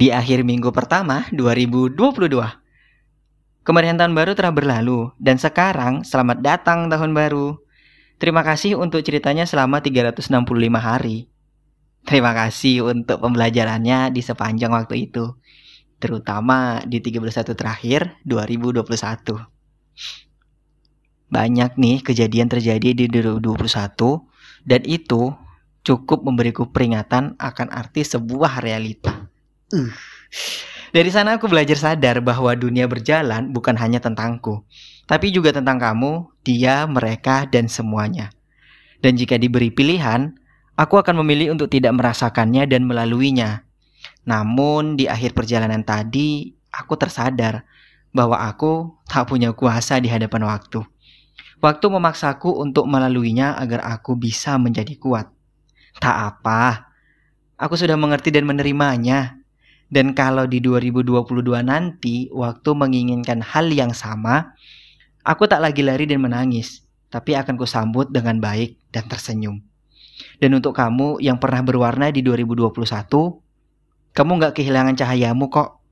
di akhir minggu pertama 2022. Kemeriahan tahun baru telah berlalu dan sekarang selamat datang tahun baru. Terima kasih untuk ceritanya selama 365 hari. Terima kasih untuk pembelajarannya di sepanjang waktu itu. Terutama di 31 terakhir 2021. Banyak nih kejadian terjadi di 2021 dan itu cukup memberiku peringatan akan arti sebuah realita. Dari sana aku belajar sadar bahwa dunia berjalan bukan hanya tentangku, tapi juga tentang kamu, dia, mereka, dan semuanya. Dan jika diberi pilihan, aku akan memilih untuk tidak merasakannya dan melaluinya. Namun di akhir perjalanan tadi, aku tersadar bahwa aku tak punya kuasa di hadapan waktu. Waktu memaksaku untuk melaluinya agar aku bisa menjadi kuat. Tak apa, aku sudah mengerti dan menerimanya. Dan kalau di 2022 nanti waktu menginginkan hal yang sama, aku tak lagi lari dan menangis, tapi akan kusambut dengan baik dan tersenyum. Dan untuk kamu yang pernah berwarna di 2021, kamu gak kehilangan cahayamu kok.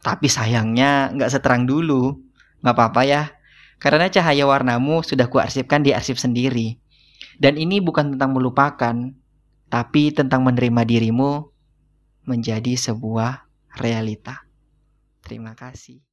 Tapi sayangnya gak seterang dulu. Gak apa-apa ya, karena cahaya warnamu sudah kuarsipkan di arsip sendiri. Dan ini bukan tentang melupakan, tapi tentang menerima dirimu menjadi sebuah realita. Terima kasih.